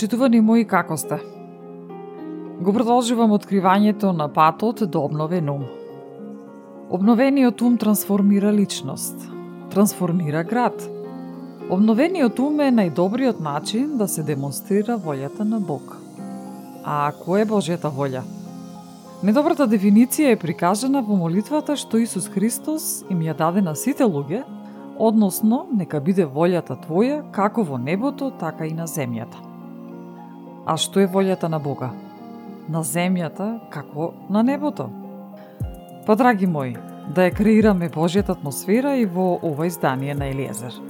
Почитувани мои, како сте? Го продолжувам откривањето на патот до обновен ум. Обновениот ум трансформира личност, трансформира град. Обновениот ум е најдобриот начин да се демонстрира волјата на Бог. А кој е Божјата волја? Недобрата дефиниција е прикажана во молитвата што Исус Христос им ја даде на сите луѓе, односно нека биде волјата Твоја како во небото, така и на земјата. А што е волјата на Бога? На земјата, како на небото? Па, драги мои, да ја креираме Божјата атмосфера и во ова издание на Елиезер.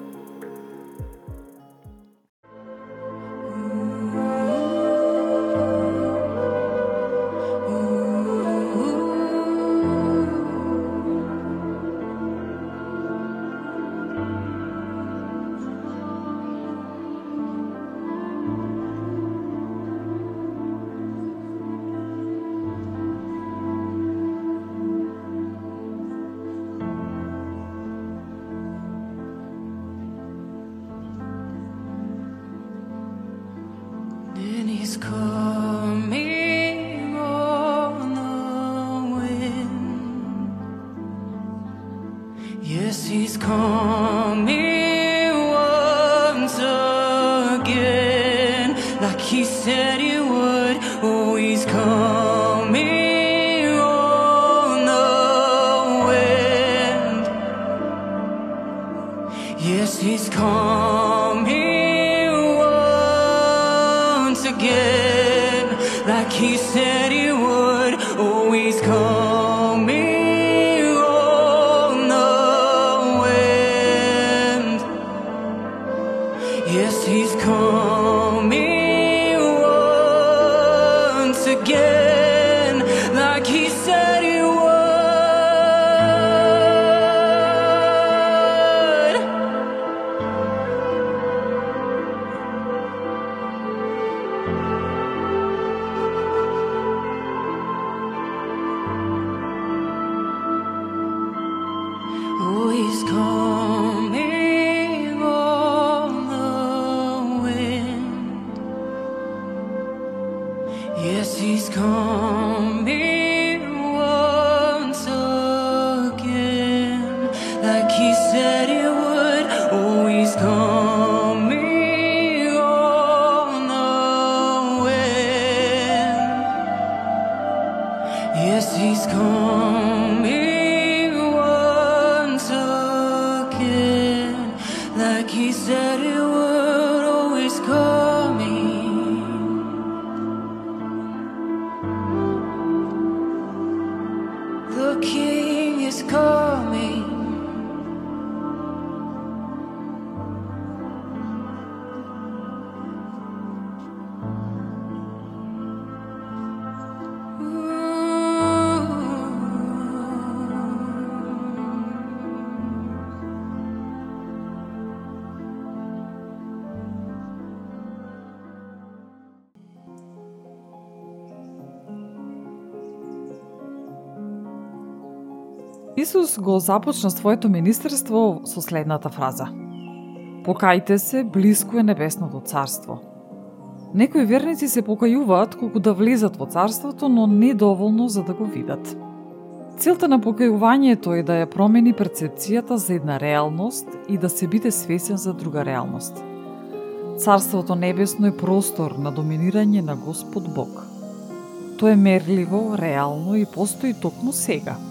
She's coming once again, like he said. Исус го започна своето министерство со следната фраза. Покајте се, блиску е небесното царство. Некои верници се покајуваат колку да влезат во царството, но не доволно за да го видат. Целта на покајувањето е да ја промени перцепцијата за една реалност и да се биде свесен за друга реалност. Царството небесно е простор на доминирање на Господ Бог. Тоа е мерливо, реално и постои токму сега –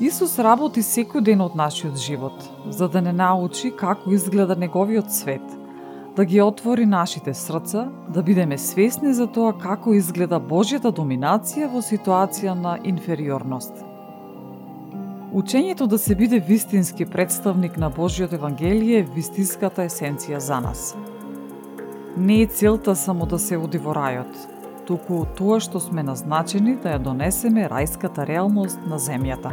Исус работи секој ден од нашиот живот, за да не научи како изгледа неговиот свет, да ги отвори нашите срца, да бидеме свесни за тоа како изгледа Божјата доминација во ситуација на инфериорност. Учењето да се биде вистински представник на Божјото Евангелие е вистинската есенција за нас. Не е целта само да се оди во рајот, туку тоа што сме назначени да ја донесеме рајската реалност на земјата.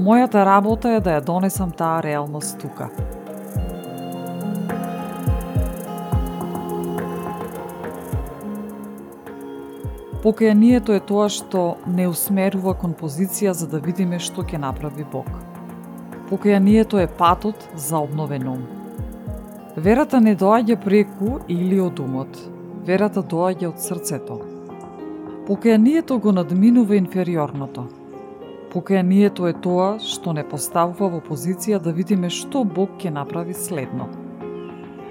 Мојата работа е да ја донесам таа реалност тука – Покајанието е тоа што не усмерува кон позиција за да видиме што ќе направи Бог. Покајанието е патот за обновен ум. Верата не доаѓа преку или од умот. Верата доаѓа од срцето. Покајанието го надминува инфериорното. Покајанието е тоа што не поставува во позиција да видиме што Бог ќе направи следно.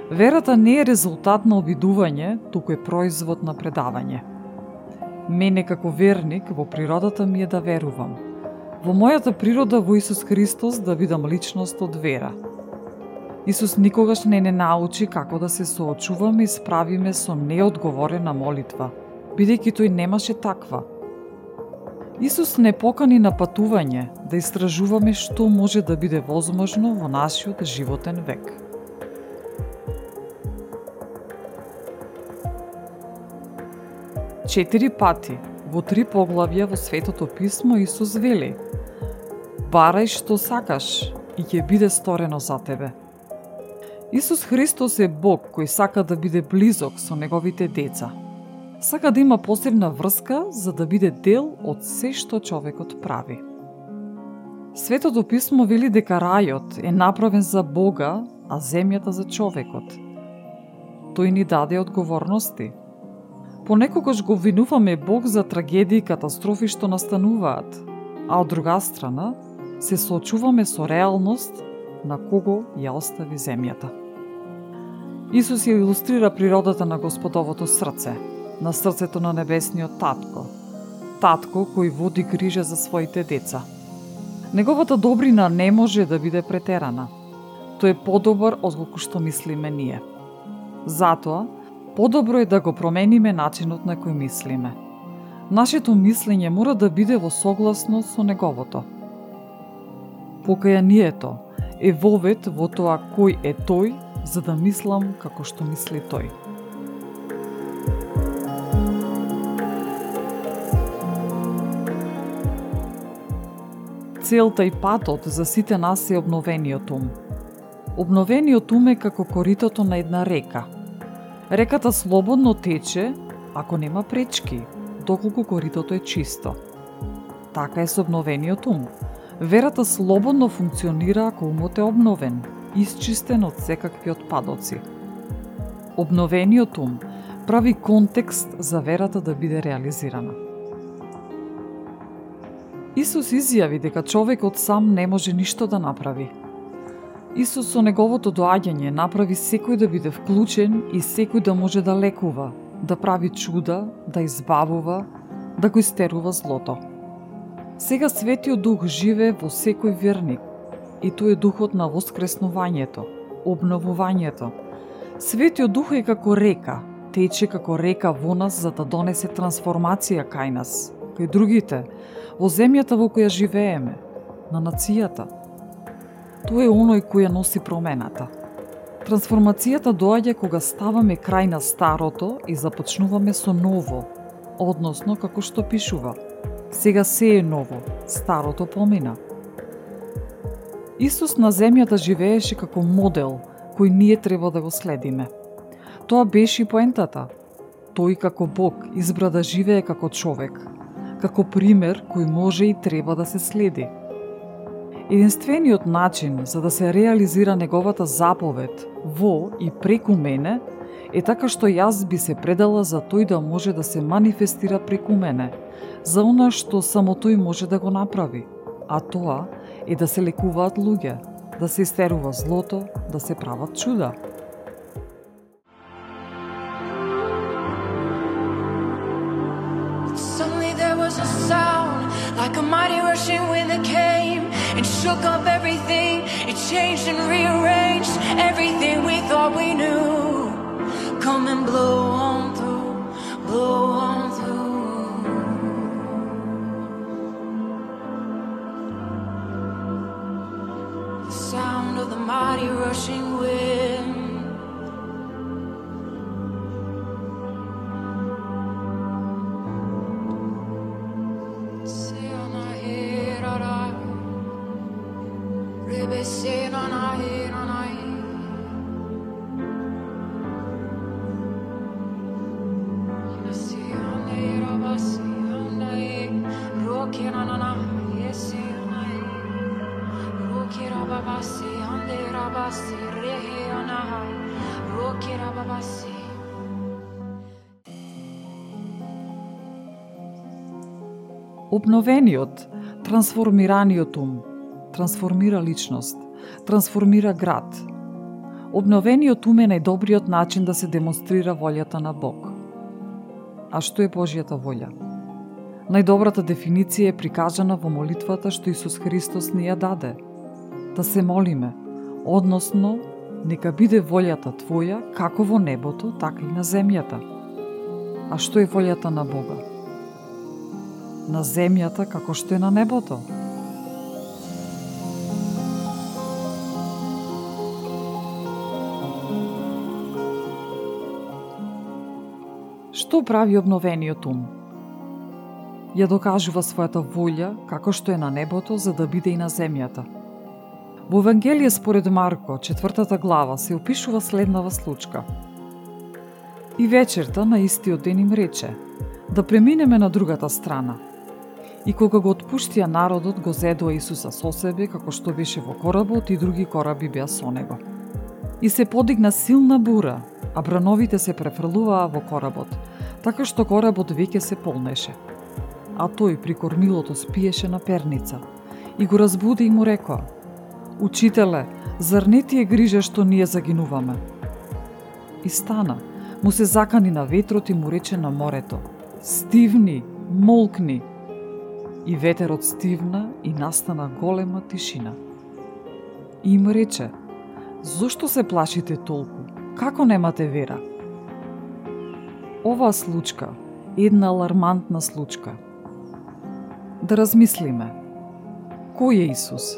Верата не е резултат на обидување, туку е производ на предавање. Мене како верник во природата ми е да верувам. Во мојата природа во Исус Христос да видам личност од вера. Исус никогаш не не научи како да се соочуваме и справиме со неодговорена молитва, бидејќи тој немаше таква. Исус не покани на патување да истражуваме што може да биде возможно во нашиот животен век. Четири пати во три поглавја во Светото Писмо Исус вели Барај што сакаш и ќе биде сторено за тебе. Исус Христос е Бог кој сака да биде близок со неговите деца. Сака да има посебна врска за да биде дел од се што човекот прави. Светото писмо вели дека рајот е направен за Бога, а земјата за човекот. Тој ни даде одговорности – Понекогаш го винуваме Бог за трагедии и катастрофи што настануваат, а од друга страна се соочуваме со реалност на кого ја остави земјата. Исус ја илустрира природата на Господовото срце, на срцето на небесниот татко, татко кој води грижа за своите деца. Неговата добрина не може да биде претерана. Тој е подобар од колку што мислиме ние. Затоа, подобро е да го промениме начинот на кој мислиме. Нашето мислење мора да биде во согласно со неговото. Покајанието е вовет во тоа кој е тој, за да мислам како што мисли тој. Целта и патот за сите нас е обновениот ум. Обновениот ум е како коритото на една река – Реката слободно тече ако нема пречки, доколку коритото е чисто. Така е со обновениот ум. Верата слободно функционира ако умот е обновен, исчистен од секакви отпадоци. Обновениот ум прави контекст за верата да биде реализирана. Исус изјави дека човекот сам не може ништо да направи, Исус со неговото доаѓање направи секој да биде вклучен и секој да може да лекува, да прави чуда, да избавува, да го истерува злото. Сега Светиот Дух живе во секој верник и тој е духот на воскреснувањето, обновувањето. Светиот Дух е како река, тече како река во нас за да донесе трансформација кај нас, кај другите, во земјата во која живееме, на нацијата – Тоа е оној кој ја носи промената. Трансформацијата доаѓа кога ставаме крај на старото и започнуваме со ново, односно како што пишува. Сега се е ново, старото помина. Исус на земјата живееше како модел кој ние треба да го следиме. Тоа беше и поентата. Тој како Бог избра да живее како човек, како пример кој може и треба да се следи. Единствениот начин за да се реализира неговата заповед во и преку мене е така што јас би се предала за тој да може да се манифестира преку мене, за она што само тој може да го направи, а тоа е да се лекуваат луѓе, да се истерува злото, да се прават чуда. Like a mighty rushing wind that came and shook up everything. It changed and rearranged everything we thought we knew. Come and blow on through, blow on through. The sound of the mighty rushing wind. Обновениот, трансформираниот ум, трансформира личност, трансформира град. Обновениот ум е најдобриот начин да се демонстрира волјата на Бог. А што е Божјата волја? Најдобрата дефиниција е прикажана во молитвата што Исус Христос ни ја даде. Да се молиме, односно, нека биде волјата Твоја како во небото, така и на земјата. А што е волјата на Бога? На земјата како што е на небото. Што прави обновениот ум? Ја докажува својата волја како што е на небото за да биде и на земјата. Во Евангелие според Марко, четвртата глава, се опишува следнава случка. И вечерта на истиот ден им рече, да преминеме на другата страна – И кога го отпуштија народот, го зедоа Исуса со себе, како што беше во коработ и други кораби беа со него. И се подигна силна бура, а брановите се префрлуваа во коработ, така што коработ веќе се полнеше. А тој при кормилото спиеше на перница и го разбуди и му рекоа: Учителе, зар не ти е грижа што ние загинуваме? И стана, му се закани на ветрот и му рече на морето: Стивни, молкни, и ветерот стивна и настана голема тишина. И им рече, зошто се плашите толку? Како немате вера? Оваа случка една алармантна случка. Да размислиме. Кој е Исус?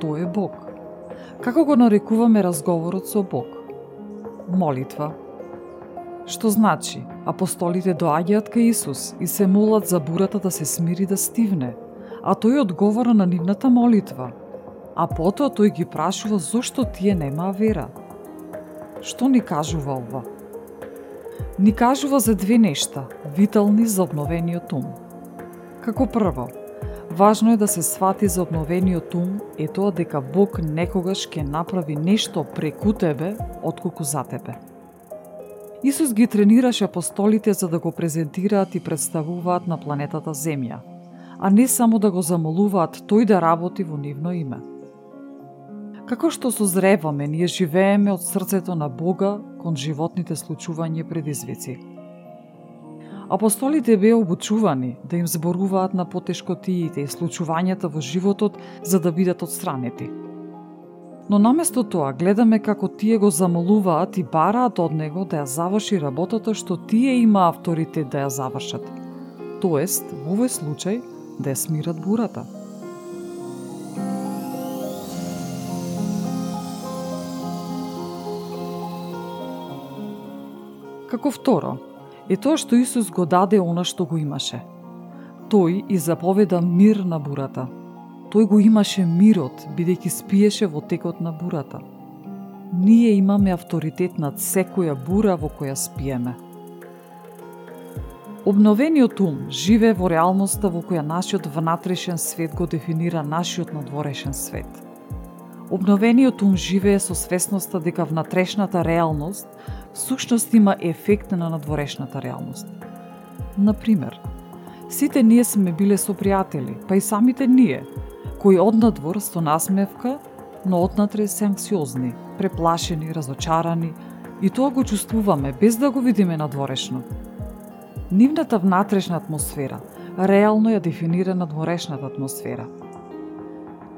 Тој е Бог. Како го нарекуваме разговорот со Бог? Молитва, Што значи, апостолите доаѓаат кај Исус и се молат за бурата да се смири да стивне, а тој одговора на нивната молитва. А потоа тој ги прашува зошто тие немаа вера. Што ни кажува ова? Ни кажува за две нешта, витални за обновениот ум. Како прво, важно е да се свати за обновениот ум е тоа дека Бог некогаш ќе направи нешто преку тебе, отколку за тебе. Исус ги тренираше апостолите за да го презентираат и представуваат на планетата Земја, а не само да го замолуваат тој да работи во нивно име. Како што созреваме, ние живееме од срцето на Бога кон животните случувања и предизвици. Апостолите беа обучувани да им зборуваат на потешкотиите и случувањата во животот за да бидат отстранети – Но наместо тоа гледаме како тие го замолуваат и бараат од него да ја заврши работата што тие има авторитет да ја завршат. Тоест, во овој случај, да ја смират бурата. Како второ, е тоа што Исус го даде она што го имаше. Тој и заповеда мир на бурата – Тој го имаше мирот, бидејќи спиеше во текот на бурата. Ние имаме авторитет над секоја бура во која спиеме. Обновениот ум живее во реалноста во која нашиот внатрешен свет го дефинира нашиот надворешен свет. Обновениот ум живее со свесноста дека внатрешната реалност всушност има ефект на надворешната реалност. Например, сите ние сме биле со пријатели, па и самите ние – кои однадвор со насмевка, но однатре се анксиозни, преплашени, разочарани, и тоа го чувствуваме без да го видиме надворешно. Нивната внатрешна атмосфера, реално ја дефинира надворешната атмосфера.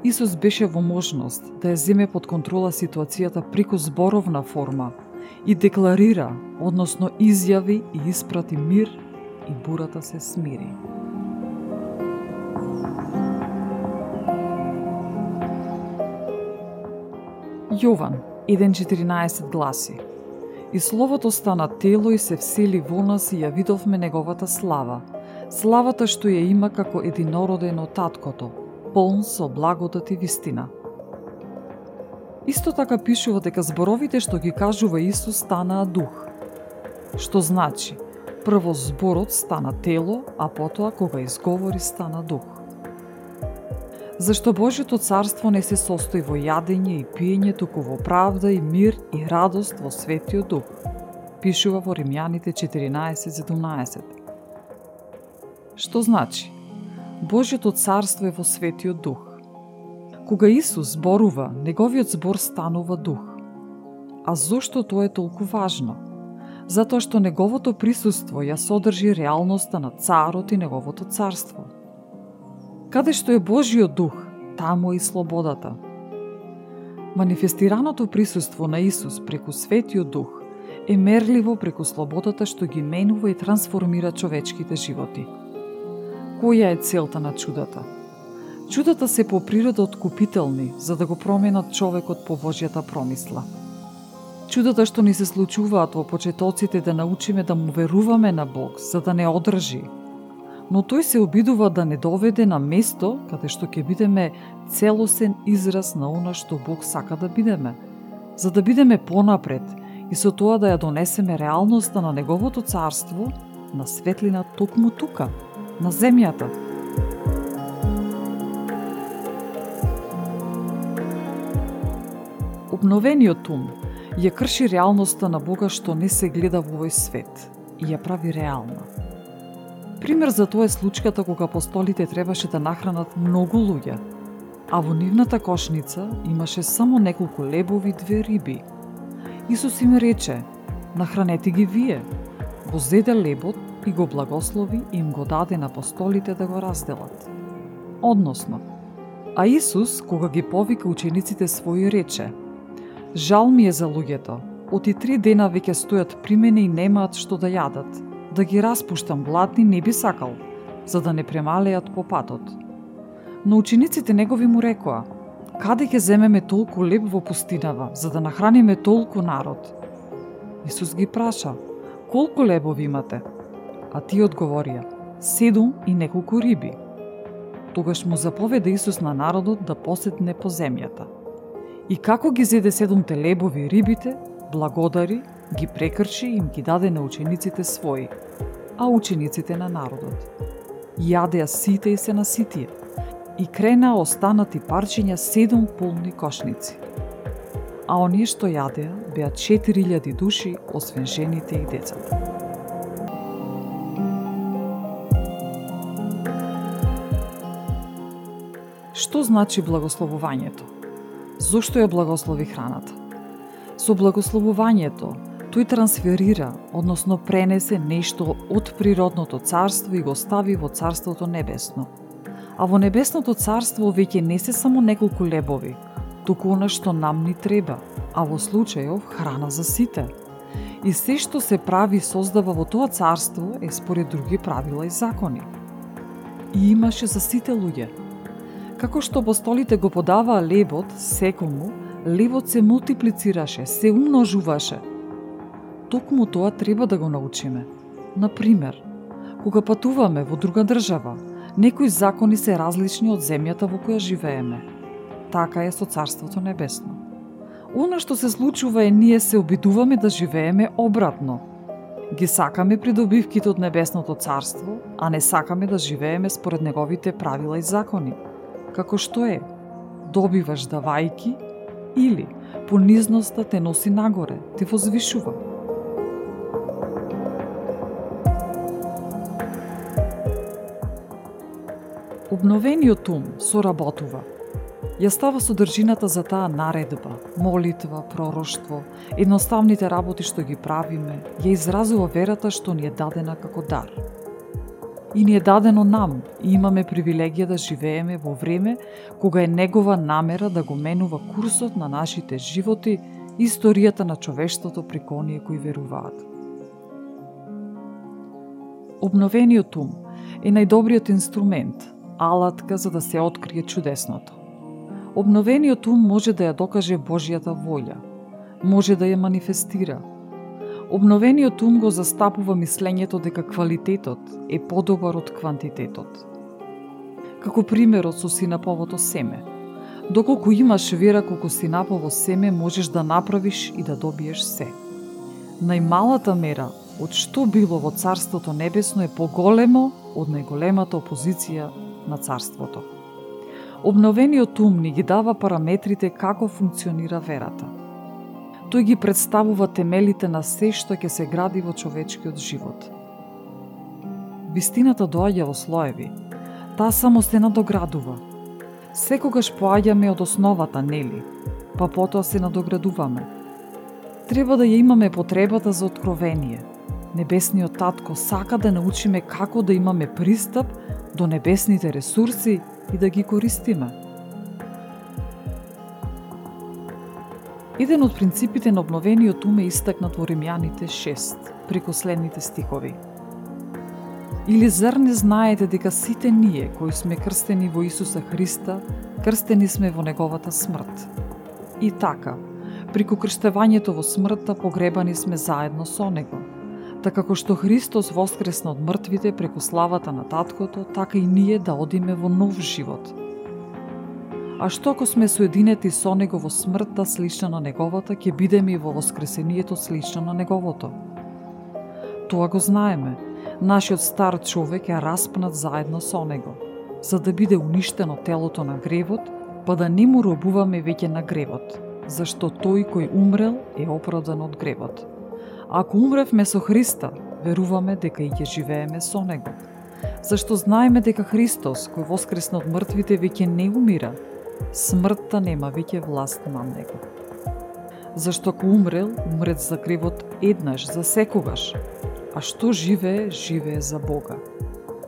Исус беше во можност да ја земе под контрола ситуацијата преку зборовна форма и декларира, односно изјави и испрати мир и бурата се смири. Јован 1.14 гласи И Словото стана тело и се всели во нас и ја видовме неговата слава, славата што ја има како единороден од таткото, полн со благодат и вистина. Исто така пишува дека зборовите што ги кажува Исус станаа дух. Што значи, прво зборот стана тело, а потоа кога изговори стана дух. Зашто Божјото царство не се состои во јадење и пиење, туку во правда и мир и радост во Светиот Дух. Пишува во Римјаните 14:17. Што значи? Божјото царство е во светиот дух. Кога Исус зборува, неговиот збор станува дух. А зошто тоа е толку важно? Затоа што неговото присуство ја содржи реалноста на царот и неговото царство. Каде што е Божиот дух, таму и слободата. Манифестираното присуство на Исус преку светиот дух е мерливо преку слободата што ги менува и трансформира човечките животи. Која е целта на чудата? Чудата се по природа откупителни, за да го променат човекот по Божјата промисла. Чудата што ни се случуваат во почетоците да научиме да му веруваме на Бог, за да не одржи. Но тој се обидува да не доведе на место каде што ќе бидеме целосен израз на она што Бог сака да бидеме, за да бидеме понапред и со тоа да ја донесеме реалноста на Неговото царство на светлина токму тука – на земјата. Обновениот ум ја крши реалноста на Бога што не се гледа во овој свет и ја прави реална. Пример за тоа е случката кога апостолите требаше да нахранат многу луѓе, а во нивната кошница имаше само неколку лебови и две риби. Исус им рече, нахранете ги вие. Го зеде лебот и го благослови и им го даде на апостолите да го разделат. Односно, а Исус, кога ги повика учениците своји, рече Жал ми е за луѓето, оти три дена веќе стојат при мене и немаат што да јадат. Да ги распуштам гладни не би сакал, за да не премалеат по патот. Но учениците негови му рекоа, каде ќе земеме толку леп во пустинава, за да нахраниме толку народ? Исус ги праша, колку лебови имате? а тие одговорија, седум и неколку риби. Тогаш му заповеда Исус на народот да посетне по земјата. И како ги зеде седумте лебови и рибите, благодари, ги прекрши и им ги даде на учениците своји, а учениците на народот. Јадеа сите и се наситија, и крена останати парчиња седум полни кошници. А оние што јадеа беа 4000 души, освен жените и децата. Што значи благословувањето? Зошто ја благослови храната? Со благословувањето, тој трансферира, односно пренесе нешто од природното царство и го стави во царството небесно. А во небесното царство веќе не се само неколку лебови, туку она што нам ни треба, а во случајов храна за сите. И се што се прави и создава во тоа царство е според други правила и закони. И имаше за сите луѓе, Како што апостолите го подаваа лебот секому, лебот се мултиплицираше, се умножуваше. Токму тоа треба да го научиме. Например, кога патуваме во друга држава, некои закони се различни од земјата во која живееме. Така е со Царството Небесно. Оно што се случува е ние се обидуваме да живееме обратно. Ги сакаме придобивките од Небесното Царство, а не сакаме да живееме според неговите правила и закони како што е, добиваш давајки или понизноста те носи нагоре, те возвишува. Обновениот ум соработува. Ја става содржината за таа наредба, молитва, пророштво, едноставните работи што ги правиме, ја изразува верата што ни е дадена како дар. и ни е дадено нам и имаме привилегија да живееме во време кога е негова намера да го менува курсот на нашите животи и историјата на човештвото при оние кои веруваат. Обновениот ум е најдобриот инструмент, алатка за да се открие чудесното. Обновениот ум може да ја докаже Божјата волја, може да ја манифестира. Обновениот ум го застапува мислењето дека квалитетот е подобар од квантитетот. Како примерот со синаповото семе. Доколку имаш вера колку синапово семе, можеш да направиш и да добиеш се. Најмалата мера од што било во Царството Небесно е поголемо од најголемата опозиција на Царството. Обновениот ум ни ги дава параметрите како функционира верата. Тој ги представува темелите на се што ќе се гради во човечкиот живот. Вистината доаѓа во слоеви. Таа само се надоградува. Секогаш поаѓаме од основата, нели? Па потоа се надоградуваме. Треба да ја имаме потребата за откровение – Небесниот Татко сака да научиме како да имаме пристап до небесните ресурси и да ги користиме. Еден од принципите на обновениот ум е истакнат во Римјаните 6, преку следните стихови. Или зар не знаете дека сите ние кои сме крстени во Исуса Христа, крстени сме во Неговата смрт? И така, преку крштевањето во смртта погребани сме заедно со Него – Така како што Христос воскресна од мртвите преку славата на Таткото, така и ние да одиме во нов живот. А што ако сме соединети со Него во смртта слична на Неговата, ќе бидеме и во воскресението слично на Неговото? Тоа го знаеме. Нашиот стар човек е распнат заедно со Него, за да биде уништено телото на гревот, па да не му робуваме веќе на гревот, зашто тој кој умрел е оправдан од гревот. Ако умревме со Христа, веруваме дека и ќе живееме со Него. Зашто знаеме дека Христос, кој воскресна од мртвите, веќе не умира. Смртта нема веќе власт на Него. Зашто ако умрел, умрет за гревот еднаш, за секогаш. А што живее, живее за Бога.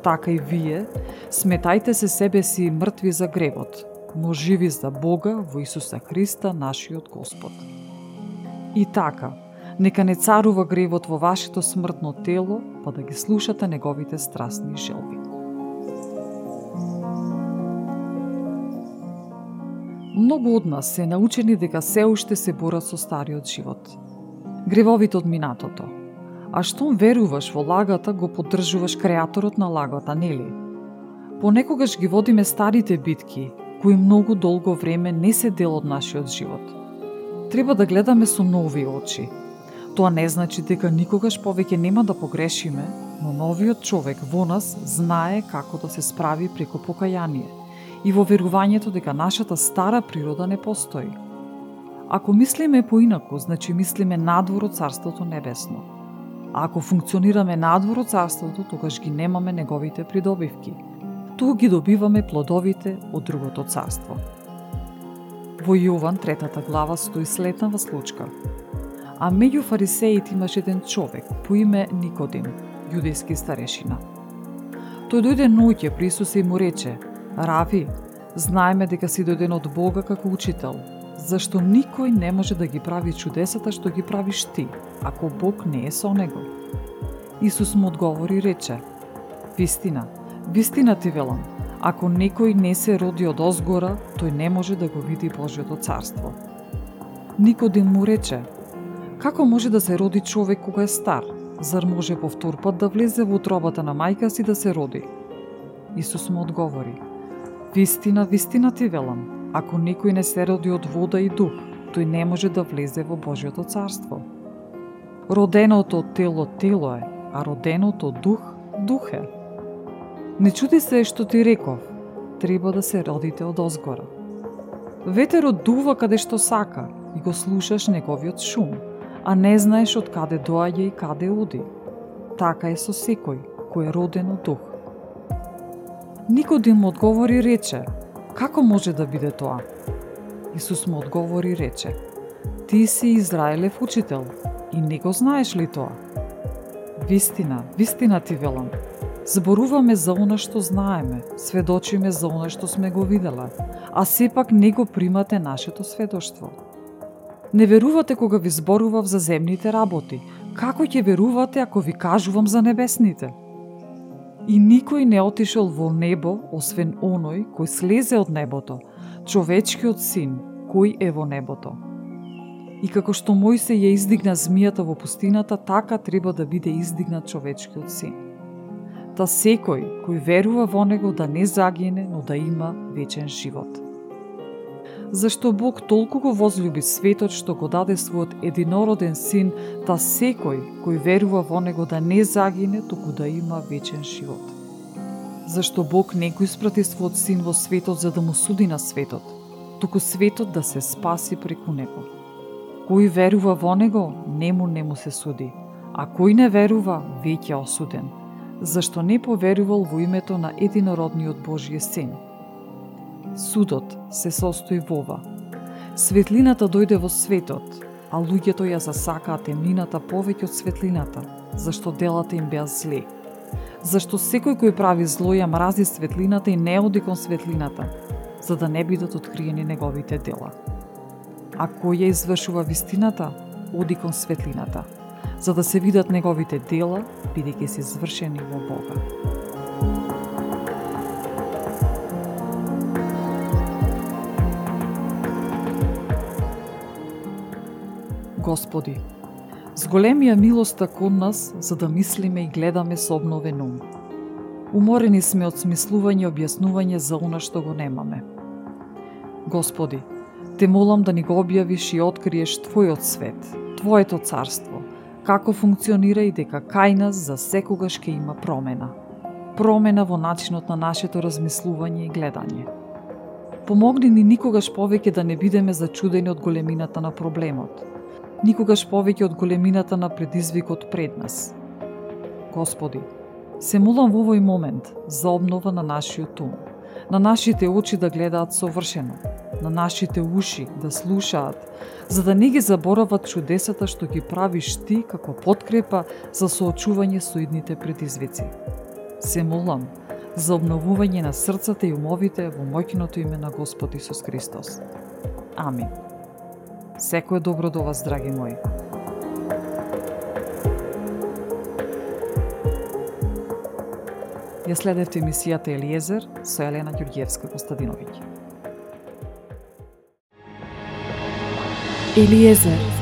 Така и вие, сметајте се себе си мртви за гревот, но живи за Бога во Исуса Христа, нашиот Господ. И така, Нека не царува гревот во вашето смртно тело, па да ги слушате неговите страстни желби. Многу од нас се научени дека се уште се борат со стариот живот. Гревовите од минатото. А штом веруваш во лагата, го поддржуваш креаторот на лагата, нели? Понекогаш ги водиме старите битки, кои многу долго време не се дел од нашиот живот. Треба да гледаме со нови очи, Тоа не значи дека никогаш повеќе нема да погрешиме, но новиот човек во нас знае како да се справи преку покаяние и во верувањето дека нашата стара природа не постои. Ако мислиме поинаку, значи мислиме надвор од Царството Небесно. А ако функционираме надвор од Царството, тогаш ги немаме неговите придобивки. Ту ги добиваме плодовите од другото царство. Во Јован, третата глава, стои следнава случка – А меѓу фарисеите имаше еден човек по име Никодим, јудејски старешина. Тој дојде ноќе при Исуса и му рече, Рави, знаеме дека си дојден од Бога како учител, зашто никој не може да ги прави чудесата што ги правиш ти, ако Бог не е со него. Исус му одговори и рече, Вистина, вистина ти велам, ако некој не се роди од озгора, тој не може да го види Божиото царство. Никодим му рече, Како може да се роди човек кога е стар? Зар може повтор пат да влезе во утробата на мајка си да се роди? Исус му одговори. Вистина, вистина ти велам, ако никој не се роди од вода и дух, тој не може да влезе во Божиото царство. Роденото тело тело е, а роденото дух дух е. Не чуди се што ти реков, треба да се родите од озгора. Ветерот дува каде што сака и го слушаш неговиот шум, а не знаеш од каде доаѓа и каде оди. Така е со секој кој е роден од дух. Никодим да одговори рече, како може да биде тоа? Исус му одговори рече, ти си Израелев учител и не го знаеш ли тоа? Вистина, вистина ти велам, Зборуваме за она што знаеме, сведочиме за она што сме го виделе, а сепак не го примате нашето сведоштво. Не верувате кога ви зборував за земните работи, како ќе верувате ако ви кажувам за небесните? И никој не отишел во небо, освен оној кој слезе од небото, човечкиот син, кој е во небото. И како што Мојсе ја издигна змијата во пустината, така треба да биде издигнат човечкиот син. Та секој кој верува во него да не загине, но да има вечен живот. Зашто Бог толку го возлюби светот што го даде својот единороден син, та секој кој верува во него да не загине, туку да има вечен живот. Зашто Бог не го испрати својот син во светот за да му суди на светот, туку светот да се спаси преку него. Кој верува во него, нему не му се суди, а кој не верува, веќе осуден, зашто не поверувал во името на единородниот Божиј Син. Судот се состои во ова. Светлината дојде во светот, а луѓето ја засакаат темнината повеќе од светлината, зашто делата им беа зле. Зашто секој кој прави зло ја мрази светлината и не оди кон светлината, за да не бидат откриени неговите дела а кој ја извршува вистината, оди кон светлината, за да се видат неговите дела, бидејќи се извршени во Бога. Господи, с големија милоста кон нас, за да мислиме и гледаме со обновен ум. Уморени сме од смислување и објаснување за она што го немаме. Господи, Те молам да ни го објавиш и откриеш Твојот свет, Твоето царство, како функционира и дека кај нас за секогаш ќе има промена. Промена во начинот на нашето размислување и гледање. Помогни ни никогаш повеќе да не бидеме зачудени од големината на проблемот, никогаш повеќе од големината на предизвикот пред нас. Господи, се молам во овој момент за обнова на нашиот ум, на нашите очи да гледаат совршено, на нашите уши да слушаат, за да не ги заборават чудесата што ги правиш ти како подкрепа за соочување со идните предизвици. Се молам за обновување на срцата и умовите во моќното име на Господ Исус Христос. Амин. Секој добро до вас, драги мои. Ја следевте емисијата Елиезер со Елена Ѓурѓевска Костадиновиќ. Елиезер.